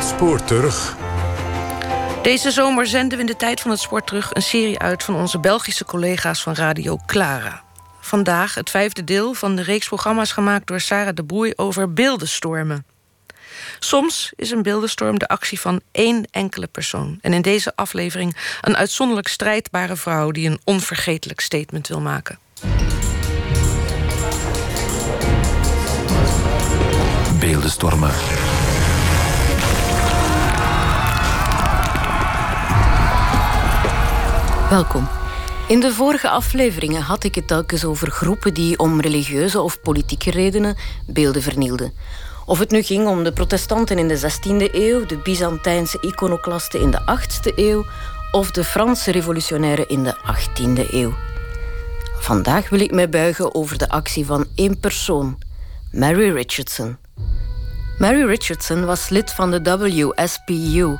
Het spoor terug. Deze zomer zenden we in de tijd van het sport terug een serie uit van onze Belgische collega's van Radio Clara. Vandaag het vijfde deel van de reeks programma's gemaakt door Sarah de Boei over beeldenstormen. Soms is een beeldenstorm de actie van één enkele persoon. En in deze aflevering een uitzonderlijk strijdbare vrouw die een onvergetelijk statement wil maken. Beeldenstormen. Welkom. In de vorige afleveringen had ik het telkens over groepen die om religieuze of politieke redenen beelden vernielden. Of het nu ging om de protestanten in de 16e eeuw, de Byzantijnse iconoclasten in de 8e eeuw of de Franse revolutionairen in de 18e eeuw. Vandaag wil ik mij buigen over de actie van één persoon, Mary Richardson. Mary Richardson was lid van de WSPU,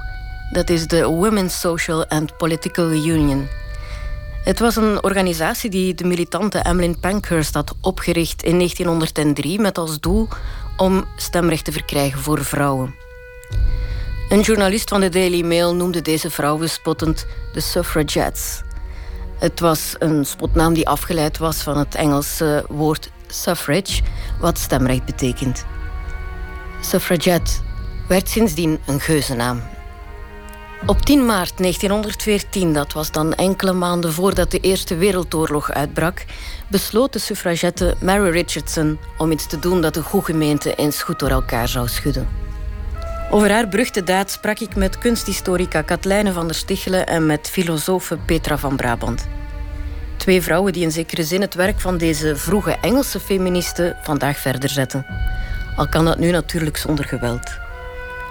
dat is de Women's Social and Political Union. Het was een organisatie die de militante Emmeline Pankhurst had opgericht in 1903 met als doel om stemrecht te verkrijgen voor vrouwen. Een journalist van de Daily Mail noemde deze vrouwen spottend de suffragettes. Het was een spotnaam die afgeleid was van het Engelse woord suffrage, wat stemrecht betekent. Suffragette werd sindsdien een geuzennaam. Op 10 maart 1914, dat was dan enkele maanden voordat de Eerste Wereldoorlog uitbrak, besloot de suffragette Mary Richardson om iets te doen dat de goede gemeente eens goed door elkaar zou schudden. Over haar beruchte daad sprak ik met kunsthistorica Katlijne van der Stichelen en met filosofe Petra van Brabant. Twee vrouwen die in zekere zin het werk van deze vroege Engelse feministen vandaag verder zetten. Al kan dat nu natuurlijk zonder geweld.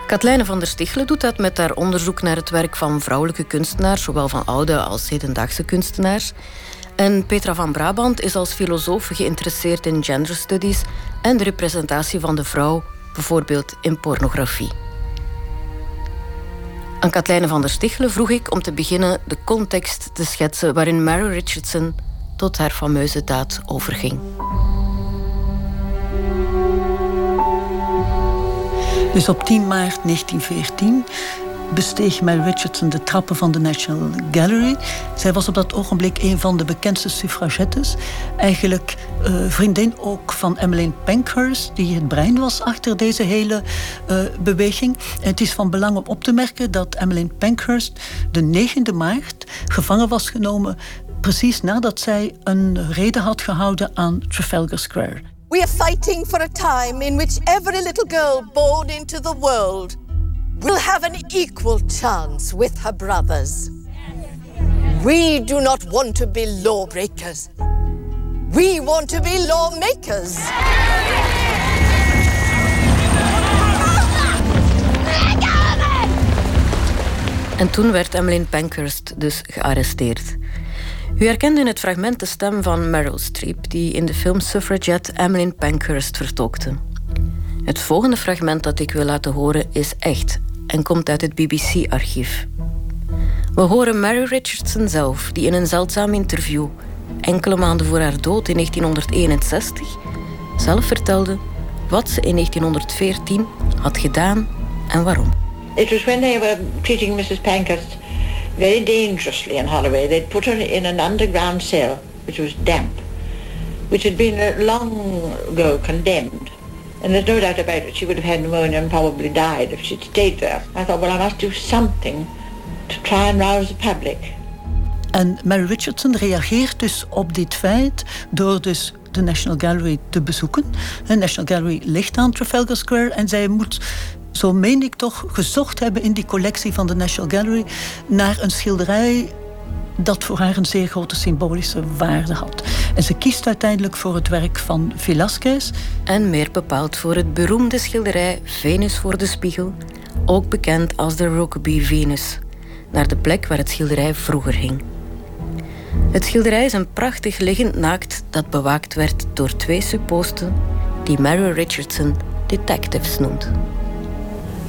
Katlijne van der Stichelen doet dat met haar onderzoek naar het werk van vrouwelijke kunstenaars, zowel van oude als hedendaagse kunstenaars. En Petra van Brabant is als filosoof geïnteresseerd in gender studies en de representatie van de vrouw, bijvoorbeeld in pornografie. Aan Katlijne van der Stichelen vroeg ik om te beginnen de context te schetsen waarin Mary Richardson tot haar fameuze daad overging. Dus op 10 maart 1914 besteeg Mary Richardson de trappen van de National Gallery. Zij was op dat ogenblik een van de bekendste suffragettes. Eigenlijk uh, vriendin ook van Emmeline Pankhurst, die het brein was achter deze hele uh, beweging. En het is van belang om op te merken dat Emmeline Pankhurst de 9e maart gevangen was genomen, precies nadat zij een reden had gehouden aan Trafalgar Square. We are fighting for a time in which every little girl born into the world will have an equal chance with her brothers. We do not want to be lawbreakers. We want to be lawmakers. En toen werd Emmeline Pankhurst dus gearresteerd. U herkende in het fragment de stem van Meryl Streep, die in de film Suffragette Emmeline Pankhurst vertolkte. Het volgende fragment dat ik wil laten horen is echt en komt uit het BBC-archief. We horen Mary Richardson zelf, die in een zeldzaam interview, enkele maanden voor haar dood in 1961, zelf vertelde wat ze in 1914 had gedaan en waarom. It was when they were treating Mrs. Pankhurst very dangerously in Holloway. They'd put her in an underground cell, which was damp, which had been long ago condemned. And there's no doubt about it, she would have had pneumonia and probably died if she'd stayed there. I thought, well, I must do something to try and rouse the public. En Mary Richardson reageert dus op dit feit door dus de National Gallery te bezoeken. De National Gallery ligt aan Trafalgar Square en zij moet zo meen ik toch, gezocht hebben in die collectie van de National Gallery naar een schilderij dat voor haar een zeer grote symbolische waarde had. En ze kiest uiteindelijk voor het werk van Velázquez. En meer bepaald voor het beroemde schilderij Venus voor de Spiegel, ook bekend als de Rokeby Venus, naar de plek waar het schilderij vroeger hing. Het schilderij is een prachtig liggend naakt dat bewaakt werd door twee supposten die Mary Richardson detectives noemt.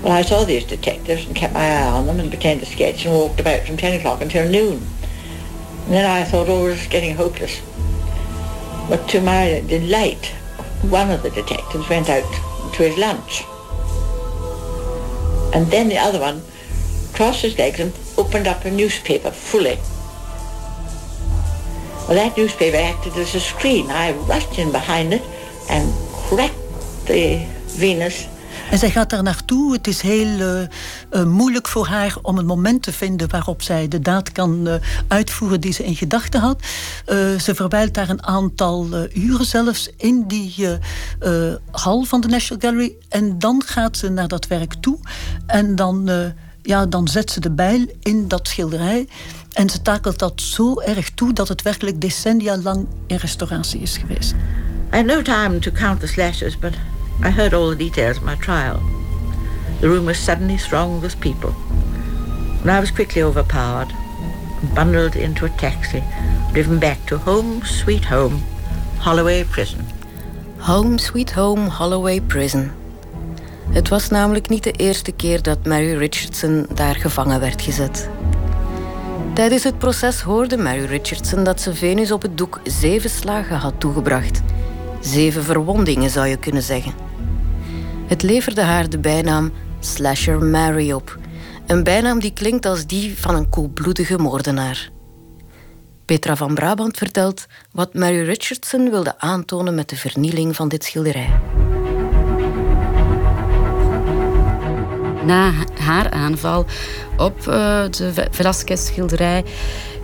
Well, I saw these detectives and kept my eye on them and pretended to sketch and walked about from 10 o'clock until noon. And then I thought, oh, is getting hopeless. But to my delight, one of the detectives went out to his lunch. And then the other one crossed his legs and opened up a newspaper fully. Well, that newspaper acted as a screen. I rushed in behind it and cracked the Venus En zij gaat daar naartoe. Het is heel uh, uh, moeilijk voor haar om een moment te vinden waarop zij de daad kan uh, uitvoeren die ze in gedachten had. ze verwijlt daar een aantal uren zelfs in die hal van de National Gallery. En dan gaat ze naar dat werk toe. En dan, ja, dan zet ze de bijl in dat schilderij. En ze takelt dat zo erg toe dat het werkelijk decennia lang in restauratie is geweest. I had no time to count the slashes, but I heard all the details of my trial. The room was suddenly thronged with people, and I was quickly overpowered bundled into a taxi, driven back to Home Sweet Home, Holloway Prison. Home Sweet Home, Holloway Prison. Het was namelijk niet de eerste keer dat Mary Richardson daar gevangen werd gezet. Tijdens het proces hoorde Mary Richardson dat ze Venus op het doek zeven slagen had toegebracht. Zeven verwondingen zou je kunnen zeggen. Het leverde haar de bijnaam Slasher Mary op. Een bijnaam die klinkt als die van een koelbloedige moordenaar. Petra van Brabant vertelt wat Mary Richardson wilde aantonen met de vernieling van dit schilderij. Na haar aanval op uh, de Velasquez-schilderij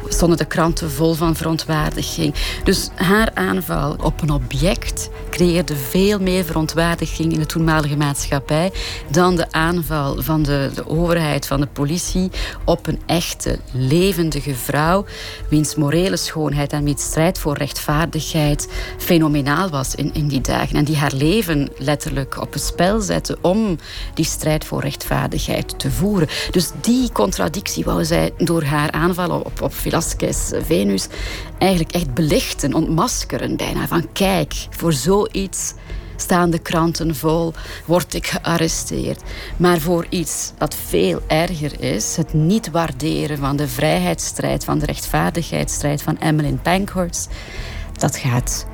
stonden de kranten vol van verontwaardiging. Dus haar aanval op een object creëerde veel meer verontwaardiging in de toenmalige maatschappij dan de aanval van de, de overheid, van de politie op een echte, levendige vrouw, wiens morele schoonheid en wiens strijd voor rechtvaardigheid fenomenaal was in, in die dagen. En die haar leven letterlijk op het spel zette om die strijd voor rechtvaardigheid te voeren. Dus die contradictie wou zij door haar aanval op, op Venus, eigenlijk echt belichten, ontmaskeren bijna. Van kijk, voor zoiets staan de kranten vol, word ik gearresteerd. Maar voor iets dat veel erger is, het niet waarderen van de vrijheidsstrijd, van de rechtvaardigheidsstrijd van Emmeline Pankhurst, dat gaat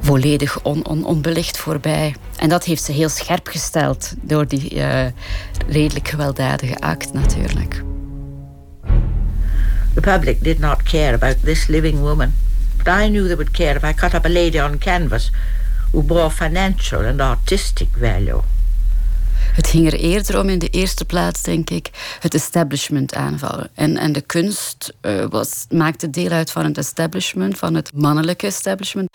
volledig on, on, onbelicht voorbij. En dat heeft ze heel scherp gesteld door die uh, redelijk gewelddadige act natuurlijk. The public did not care about this living woman. But I knew they would care if I cut up a lady on canvas who bore financial and artistic value. Het ging er eerder om in de eerste plaats, denk ik, het establishment aanvallen. En, en de kunst uh, was, maakte deel uit van het establishment, van het mannelijke establishment.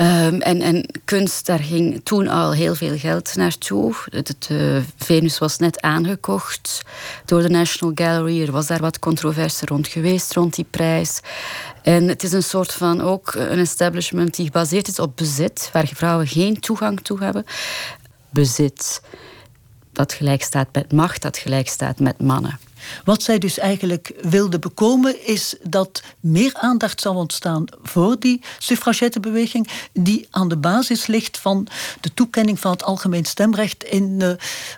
Um, en, en kunst, daar ging toen al heel veel geld naartoe. Het, het uh, Venus was net aangekocht door de National Gallery. Er was daar wat controverse rond geweest, rond die prijs. En het is een soort van ook een establishment die gebaseerd is op bezit, waar vrouwen geen toegang toe hebben. Bezit dat gelijk staat met macht, dat gelijk staat met mannen. Wat zij dus eigenlijk wilde bekomen is dat meer aandacht zou ontstaan voor die suffragettebeweging die aan de basis ligt van de toekenning van het algemeen stemrecht in uh,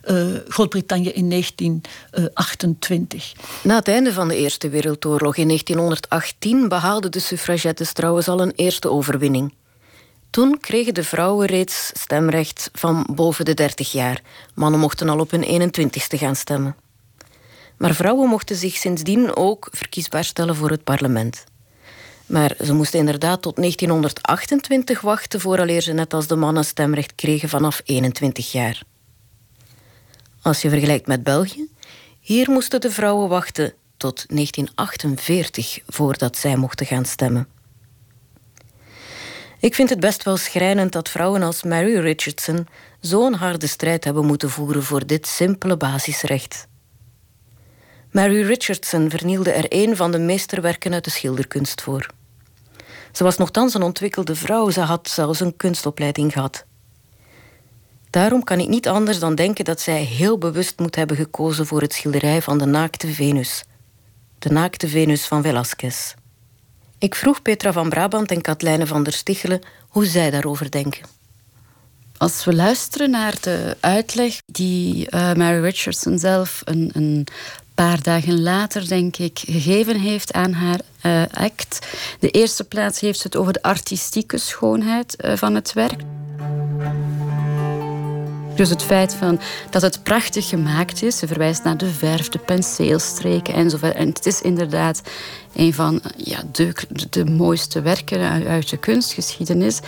uh, Groot-Brittannië in 1928. Na het einde van de Eerste Wereldoorlog in 1918 behaalden de suffragettes trouwens al een eerste overwinning. Toen kregen de vrouwen reeds stemrecht van boven de 30 jaar. Mannen mochten al op hun 21ste gaan stemmen. Maar vrouwen mochten zich sindsdien ook verkiesbaar stellen voor het parlement. Maar ze moesten inderdaad tot 1928 wachten vooraleer ze net als de mannen stemrecht kregen vanaf 21 jaar. Als je vergelijkt met België, hier moesten de vrouwen wachten tot 1948 voordat zij mochten gaan stemmen. Ik vind het best wel schrijnend dat vrouwen als Mary Richardson zo'n harde strijd hebben moeten voeren voor dit simpele basisrecht. Mary Richardson vernielde er een van de meesterwerken uit de schilderkunst voor. Ze was nogthans een ontwikkelde vrouw, ze had zelfs een kunstopleiding gehad. Daarom kan ik niet anders dan denken dat zij heel bewust moet hebben gekozen voor het schilderij van de naakte Venus. De naakte Venus van Velasquez. Ik vroeg Petra van Brabant en Katlijne van der Stichelen hoe zij daarover denken. Als we luisteren naar de uitleg die uh, Mary Richardson zelf een, een, paar dagen later, denk ik, gegeven heeft aan haar uh, act. De eerste plaats heeft het over de artistieke schoonheid uh, van het werk. Dus het feit van dat het prachtig gemaakt is, ze verwijst naar de verf, de penseelstreken enzovoort. En het is inderdaad een van ja, de, de mooiste werken uit de kunstgeschiedenis.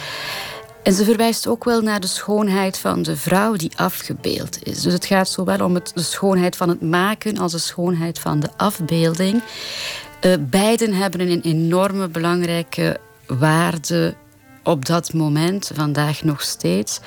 En ze verwijst ook wel naar de schoonheid van de vrouw die afgebeeld is. Dus het gaat zowel om het, de schoonheid van het maken als de schoonheid van de afbeelding. Uh, beiden hebben een enorme belangrijke waarde op dat moment, vandaag nog steeds.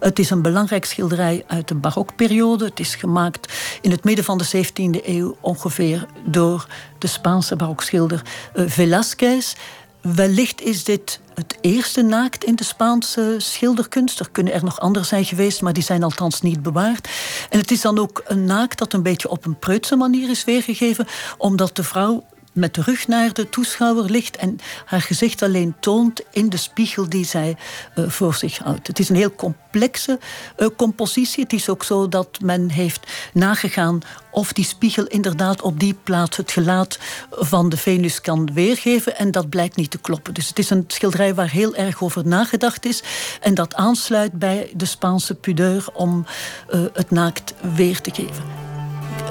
Het is een belangrijk schilderij uit de barokperiode. Het is gemaakt in het midden van de 17e eeuw ongeveer door de Spaanse barokschilder uh, Velázquez. Wellicht is dit het eerste naakt in de Spaanse schilderkunst. Er kunnen er nog andere zijn geweest, maar die zijn althans niet bewaard. En het is dan ook een naakt dat een beetje op een preutse manier is weergegeven, omdat de vrouw met de rug naar de toeschouwer ligt en haar gezicht alleen toont in de spiegel die zij uh, voor zich houdt. Het is een heel complexe uh, compositie. Het is ook zo dat men heeft nagegaan of die spiegel inderdaad op die plaats het gelaat van de Venus kan weergeven. En dat blijkt niet te kloppen. Dus het is een schilderij waar heel erg over nagedacht is. En dat aansluit bij de Spaanse pudeur om uh, het naakt weer te geven.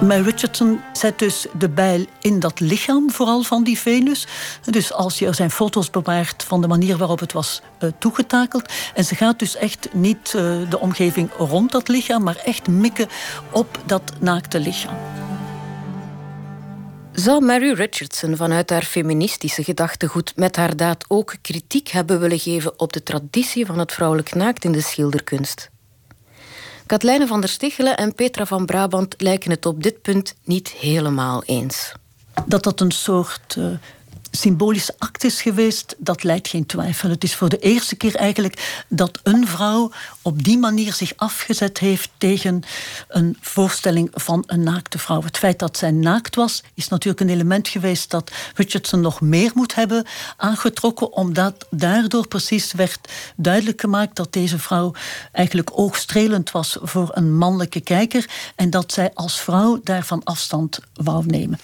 Maar Richardson zet dus de bijl in dat lichaam, vooral van die Venus. Dus als je er zijn foto's bewaart van de manier waarop het was uh, toegetakeld. En ze gaat dus echt niet uh, de omgeving rond dat lichaam, maar echt mikken op dat naakte lichaam. Zou Mary Richardson vanuit haar feministische gedachtegoed met haar daad ook kritiek hebben willen geven op de traditie van het vrouwelijk naakt in de schilderkunst? Katlijne van der Stichelen en Petra van Brabant lijken het op dit punt niet helemaal eens. Dat dat een soort uh, symbolische act is geweest, dat leidt geen twijfel. Het is voor de eerste keer eigenlijk dat een vrouw op die manier zich afgezet heeft tegen een voorstelling van een naakte vrouw. Het feit dat zij naakt was, is natuurlijk een element geweest dat Richardson nog meer moet hebben aangetrokken, omdat daardoor precies werd duidelijk gemaakt dat deze vrouw eigenlijk oogstrelend was voor een mannelijke kijker en dat zij als vrouw daarvan afstand wou nemen.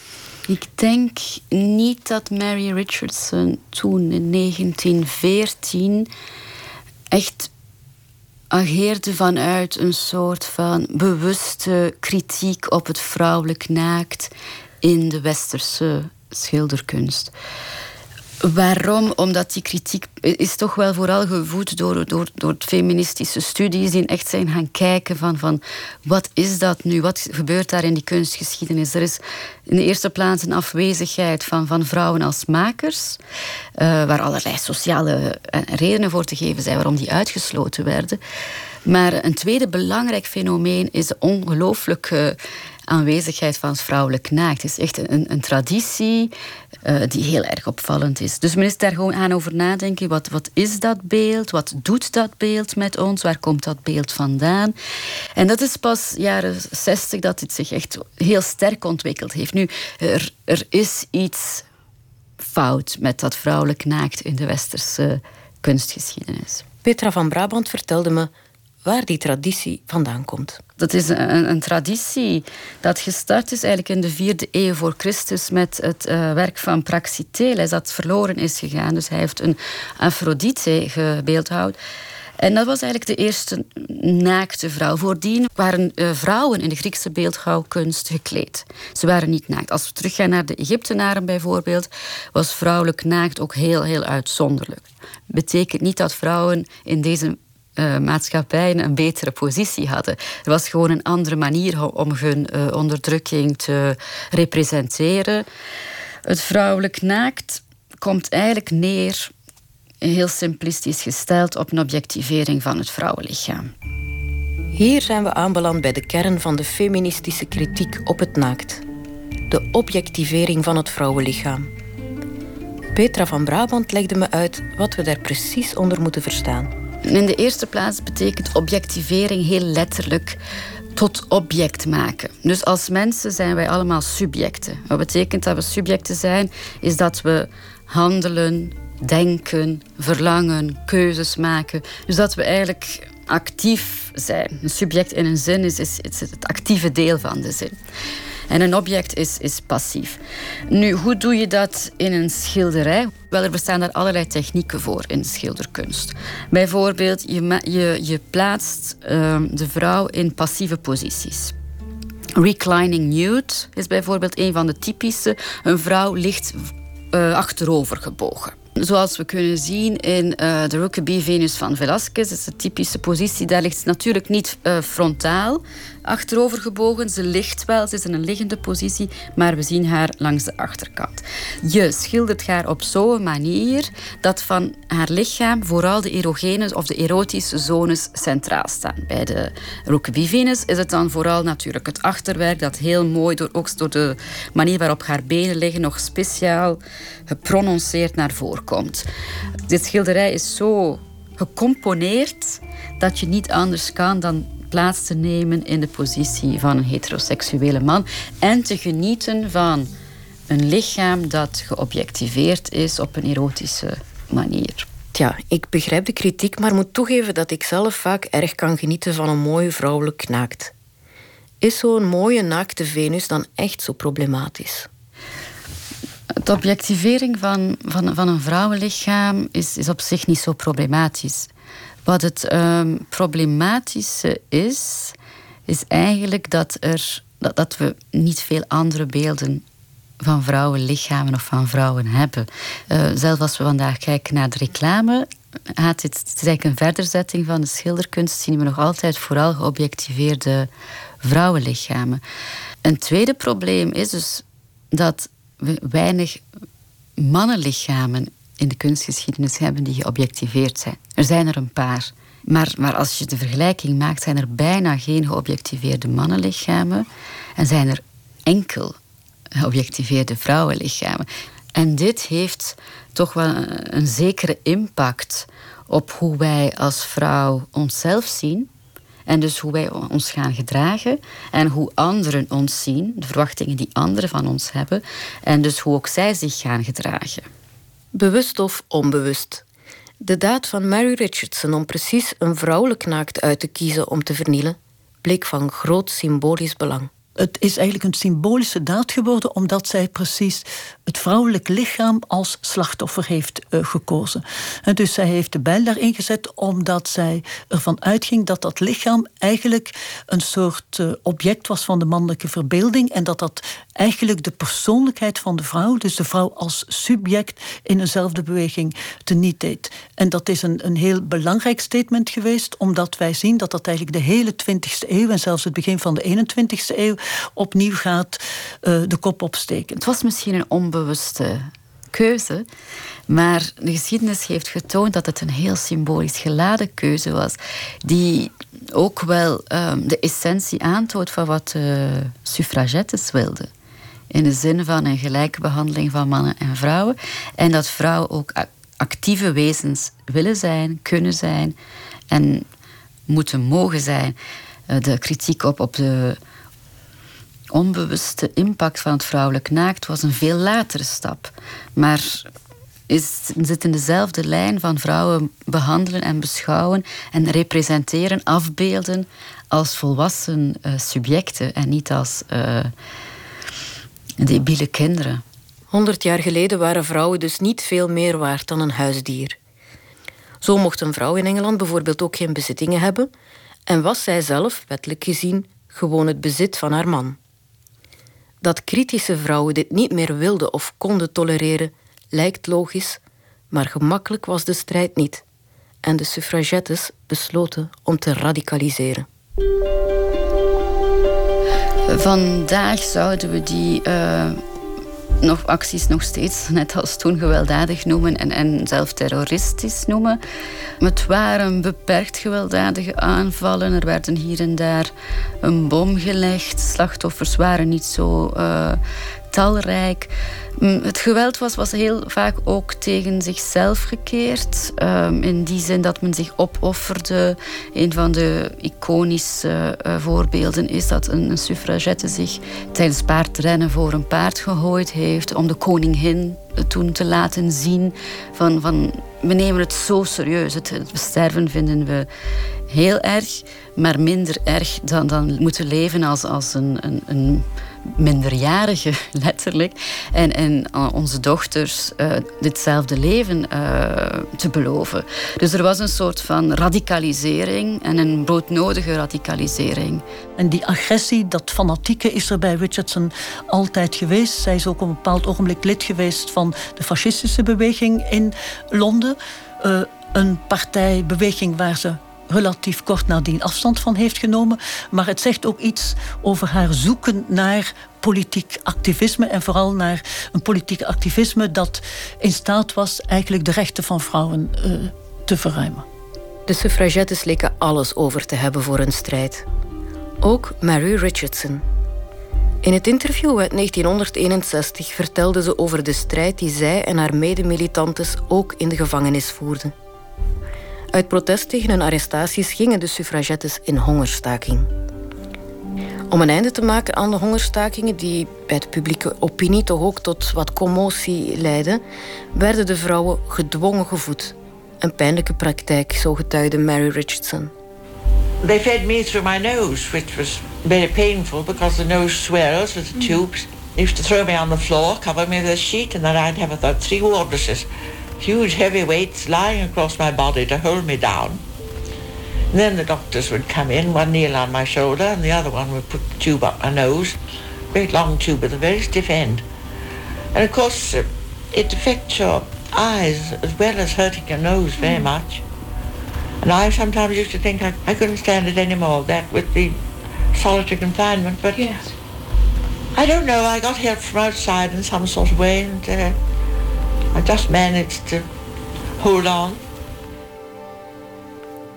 Ik denk niet dat Mary Richardson toen in 1914 echt ageerde vanuit een soort van bewuste kritiek op het vrouwelijk naakt in de westerse schilderkunst. Waarom? Omdat die kritiek is toch wel vooral gevoed door, door, door feministische studies die echt zijn gaan kijken van, van wat is dat nu? Wat gebeurt daar in die kunstgeschiedenis? Er is in de eerste plaats een afwezigheid van, van vrouwen als makers, uh, waar allerlei sociale eh, redenen voor te geven zijn waarom die uitgesloten werden. Maar een tweede belangrijk fenomeen is de ongelooflijke aanwezigheid van vrouwelijk naakt. Het is echt een, een traditie uh, die heel erg opvallend is. Dus men is daar gewoon aan over nadenken. Wat, wat is dat beeld? Wat doet dat beeld met ons? Waar komt dat beeld vandaan? En dat is pas jaren 60 dat het zich echt heel sterk ontwikkeld heeft. Nu, er, er is iets fout met dat vrouwelijk naakt in de westerse kunstgeschiedenis. Petra van Brabant vertelde me waar die traditie vandaan komt. Dat is een, een, traditie dat gestart is eigenlijk in de vierde eeuw voor Christus met het uh, werk van Praxiteles dat verloren is gegaan. Dus hij heeft een Afrodite gebeeldhouwd. En dat was eigenlijk de eerste naakte vrouw. Voordien waren uh, vrouwen in de Griekse beeldhouwkunst gekleed. Ze waren niet naakt. Als we teruggaan naar de Egyptenaren bijvoorbeeld, was vrouwelijk naakt ook heel, heel uitzonderlijk. Betekent niet dat vrouwen in deze uh, maatschappijen een betere positie hadden. Er was gewoon een andere manier om hun uh, onderdrukking te representeren. Het vrouwelijk naakt komt eigenlijk neer, heel simplistisch gesteld, op een objectivering van het vrouwenlichaam. Hier zijn we aanbeland bij de kern van de feministische kritiek op het naakt. De objectivering van het vrouwenlichaam. Petra van Brabant legde me uit wat we daar precies onder moeten verstaan. In de eerste plaats betekent objectivering heel letterlijk tot object maken. Dus als mensen zijn wij allemaal subjecten. Wat betekent dat we subjecten zijn? Is dat we handelen, denken, verlangen, keuzes maken. Dus dat we eigenlijk actief zijn. Een subject in een zin is, is, het actieve deel van de zin. En een object is, is passief. Nu, hoe doe je dat in een schilderij? Wel, er bestaan daar allerlei technieken voor in schilderkunst. Bijvoorbeeld, je, je, je plaatst ehm, de vrouw in passieve posities. Reclining nude is bijvoorbeeld een van de typische. Een vrouw ligt uh, achterover gebogen. Zoals we kunnen zien in de Rokeby Venus van Velasquez, is de typische positie. Daar ligt ze natuurlijk niet uh, frontaal achterover gebogen. Ze ligt wel, ze is in een liggende positie, maar we zien haar langs de achterkant. Je schildert haar op zo'n manier dat van haar lichaam vooral de erogene of de erotische zones centraal staan. Bij de Rokeby Venus is het dan vooral natuurlijk het achterwerk dat heel mooi, door, ook door de manier waarop haar benen liggen, nog speciaal geprononceerd naar voren komt. Dit schilderij is zo gecomponeerd dat je niet anders kan dan plaats te nemen in de positie van een heteroseksuele man en te genieten van een lichaam dat geobjectiveerd is op een erotische manier. Tja, ik begrijp de kritiek, maar moet toegeven dat ik zelf vaak erg kan genieten van een mooie vrouwelijk naakt. Is zo'n mooie naakte Venus dan echt zo problematisch? De objectivering van, van, van een vrouwenlichaam is, is op zich niet zo problematisch. Wat het um, problematische is, is eigenlijk dat, er, dat, dat we niet veel andere beelden van vrouwenlichamen of van vrouwen hebben. Uh, zelfs als we vandaag kijken naar de reclame, het, het is eigenlijk een verderzetting van de schilderkunst, zien we nog altijd vooral geobjectiveerde vrouwenlichamen. Een tweede probleem is dus dat we weinig mannenlichamen in de kunstgeschiedenis hebben die geobjectiveerd zijn. Er zijn er een paar. Maar, maar als je de vergelijking maakt, zijn er bijna geen geobjectiveerde mannenlichamen en zijn er enkel geobjectiveerde vrouwenlichamen. En dit heeft toch wel een zekere impact op hoe wij als vrouw onszelf zien. En dus hoe wij ons gaan gedragen en hoe anderen ons zien, de verwachtingen die anderen van ons hebben, en dus hoe ook zij zich gaan gedragen. Bewust of onbewust. De daad van Mary Richardson om precies een vrouwelijk naakt uit te kiezen om te vernielen, bleek van groot symbolisch belang het is eigenlijk een symbolische daad geworden, omdat zij precies het vrouwelijk lichaam als slachtoffer heeft uh, gekozen. En dus zij heeft de bijl daarin gezet, omdat zij ervan uitging dat dat lichaam eigenlijk een soort uh, object was van de mannelijke verbeelding en dat dat eigenlijk de persoonlijkheid van de vrouw, dus de vrouw als subject, in eenzelfde beweging teniet deed. En dat is een, een heel belangrijk statement geweest, omdat wij zien dat dat eigenlijk de hele 20e eeuw en zelfs het begin van de 21e eeuw opnieuw gaat uh, de kop opsteken. Het was misschien een onbewuste keuze. Maar de geschiedenis heeft getoond dat het een heel symbolisch geladen keuze was. Die ook wel um, de essentie aantoont van wat de suffragettes wilden. In de zin van een gelijke behandeling van mannen en vrouwen. En dat vrouwen ook actieve wezens willen zijn, kunnen zijn en moeten mogen zijn. Uh, de kritiek op, op de onbewuste impact van het vrouwelijk naakt was een veel latere stap. Maar is, zit in dezelfde lijn van vrouwen behandelen en beschouwen en representeren, afbeelden als volwassen uh, subjecten en niet als uh, debiele kinderen. Honderd jaar geleden waren vrouwen dus niet veel meer waard dan een huisdier. Zo mocht een vrouw in Engeland bijvoorbeeld ook geen bezittingen hebben en was zij zelf, wettelijk gezien, gewoon het bezit van haar man. Dat kritische vrouwen dit niet meer wilden of konden tolereren, lijkt logisch, maar gemakkelijk was de strijd niet. En de suffragettes besloten om te radicaliseren. Vandaag zouden we die uh, nog acties nog steeds, net als toen, gewelddadig noemen en, en zelf terroristisch noemen. Het waren beperkt gewelddadige aanvallen. Er werden hier en daar een bom gelegd. Slachtoffers waren niet zo uh, talrijk. Mm, het geweld was, was heel vaak ook tegen zichzelf gekeerd. Um, in die zin dat men zich opofferde. Een van de iconische uh, voorbeelden is dat een, suffragette zich tijdens paardrennen voor een paard gegooid heeft om de koningin toen te laten zien van, van we nemen het zo serieus. Het, het sterven vinden we heel erg, maar minder erg dan, dan moeten leven als, als een, een, een minderjarigen, letterlijk. En, en uh, onze dochters uh, ditzelfde leven te beloven. Dus er was een soort van radicalisering en een broodnodige radicalisering. En die agressie, dat fanatieke, is er bij Richardson altijd geweest. Zij is ook op een bepaald ogenblik lid geweest van de fascistische beweging in Londen. Uh, een partijbeweging waar ze relatief kort nadien afstand van heeft genomen. Maar het zegt ook iets over haar zoeken naar politiek activisme en vooral naar een politiek activisme dat in staat was eigenlijk de rechten van vrouwen uh, te verruimen. De suffragettes leken alles over te hebben voor hun strijd. Ook Mary Richardson. In het interview uit 1961 vertelde ze over de strijd die zij en haar medemilitantes ook in de gevangenis voerden. Uit protest tegen hun arrestaties gingen de suffragettes in hongerstaking. Om een einde te maken aan de hongerstakingen, die bij de publieke opinie toch ook tot wat commotie leidden, werden de vrouwen gedwongen gevoed. Een pijnlijke praktijk, zo getuigde Mary Richardson. They fed me through my nose, which was very painful because the nose swells with the tubes. They used to throw me on the floor, cover me with a sheet, and then I'd have about three wardresses huge heavy weights lying across my body to hold me down. And then the doctors would come in, one kneel on my shoulder and the other one would put the tube up my nose. Great long tube with a very stiff end. And of course, uh, it affects your eyes as well as hurting your nose very mm. much. And I sometimes used to think I, I couldn't stand it anymore, that with the solitary confinement. But yes. I don't know, I got help from outside in some sort of way and uh, I just managed to.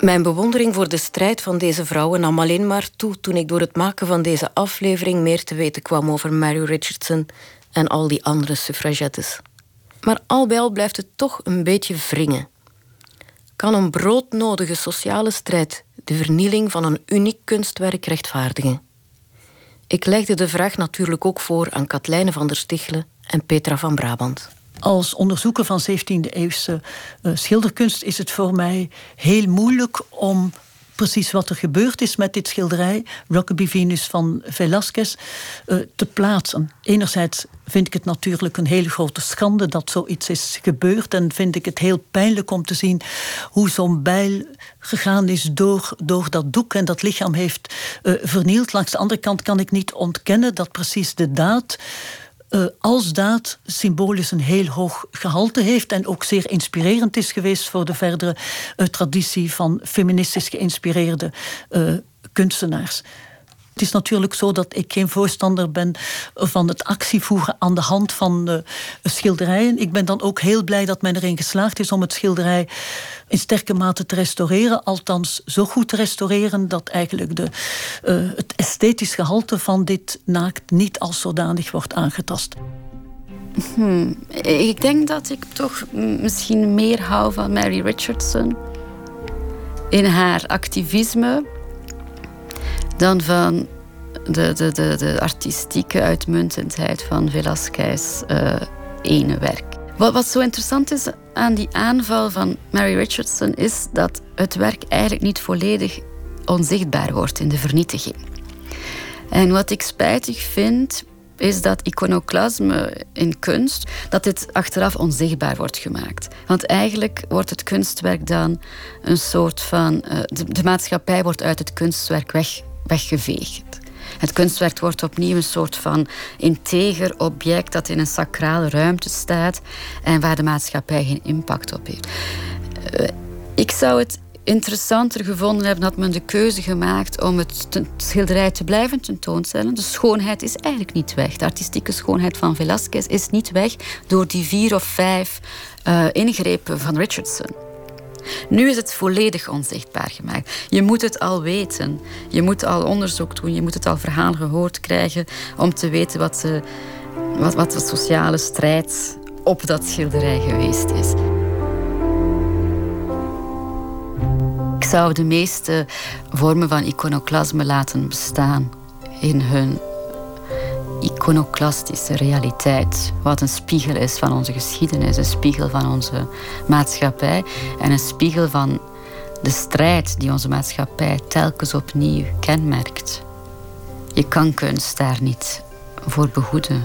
Mijn bewondering voor de strijd van deze vrouwen nam alleen maar toe toen ik door het maken van deze aflevering meer te weten kwam over Mary Richardson en al die andere suffragettes. Maar al bij al blijft het toch een beetje wringen. Kan een broodnodige sociale strijd de vernieling van een uniek kunstwerk rechtvaardigen? Ik legde de vraag natuurlijk ook voor aan Katlijne van der Stichelen en Petra van Brabant als onderzoeker van 17e-eeuwse uh, schilderkunst is het voor mij heel moeilijk om precies wat er gebeurd is met dit schilderij, Rockaby Venus van Velázquez, uh, te plaatsen. Enerzijds vind ik het natuurlijk een hele grote schande dat zoiets is gebeurd. En vind ik het heel pijnlijk om te zien hoe zo'n bijl gegaan is door, door dat doek en dat lichaam heeft uh, vernield. Langs de andere kant kan ik niet ontkennen dat precies de daad uh, als daad symbolisch een heel hoog gehalte heeft en ook zeer inspirerend is geweest voor de verdere uh, traditie van feministisch geïnspireerde uh, kunstenaars. Het is natuurlijk zo dat ik geen voorstander ben van het actievoeren aan de hand van uh, schilderijen. Ik ben dan ook heel blij dat men erin geslaagd is om het schilderij in sterke mate te restaureren. Althans, zo goed te restaureren dat eigenlijk de, uh, het esthetisch gehalte van dit naakt niet als zodanig wordt aangetast. Hmm. Ik denk dat ik toch misschien meer hou van Mary Richardson. In haar activisme dan van de, de, de, de artistieke uitmuntendheid van Velasquez' uh, ene werk. Wat, wat zo interessant is aan die aanval van Mary Richardson is dat het werk eigenlijk niet volledig onzichtbaar wordt in de vernietiging. En wat ik spijtig vind, is dat iconoclasme in kunst, dat dit achteraf onzichtbaar wordt gemaakt. Want eigenlijk wordt het kunstwerk dan een soort van... Uh, de, de maatschappij wordt uit het kunstwerk weg weggeveegd. Het kunstwerk wordt opnieuw een soort van integer object dat in een sacrale ruimte staat en waar de maatschappij geen impact op heeft. Uh, ik zou het interessanter gevonden hebben had men de keuze gemaakt om het schilderij te blijven tentoonstellen. De schoonheid is eigenlijk niet weg. De artistieke schoonheid van Velázquez is niet weg door die vier of vijf uh, ingrepen van Richardson. Nu is het volledig onzichtbaar gemaakt. Je moet het al weten. Je moet al onderzoek doen. Je moet het al verhaal gehoord krijgen om te weten wat de, wat, wat de sociale strijd op dat schilderij geweest is. Ik zou de meeste vormen van iconoclasme laten bestaan in hun iconoclastische realiteit. Wat een spiegel is van onze geschiedenis, een spiegel van onze maatschappij en een spiegel van de strijd die onze maatschappij telkens opnieuw kenmerkt. Je kan kunst daar niet voor behoeden.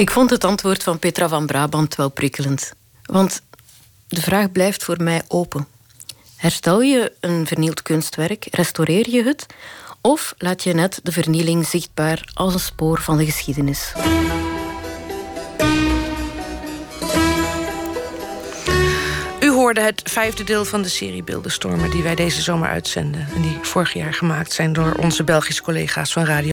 Ik vond het antwoord van Petra van Brabant wel prikkelend. Want de vraag blijft voor mij open. Herstel je een vernield kunstwerk, restaureer je het, of laat je net de vernieling zichtbaar als een spoor van de geschiedenis? U hoorde het vijfde deel van de serie Beeldenstormen die wij deze zomer uitzenden. En die vorig jaar gemaakt zijn door onze Belgische collega's van Radio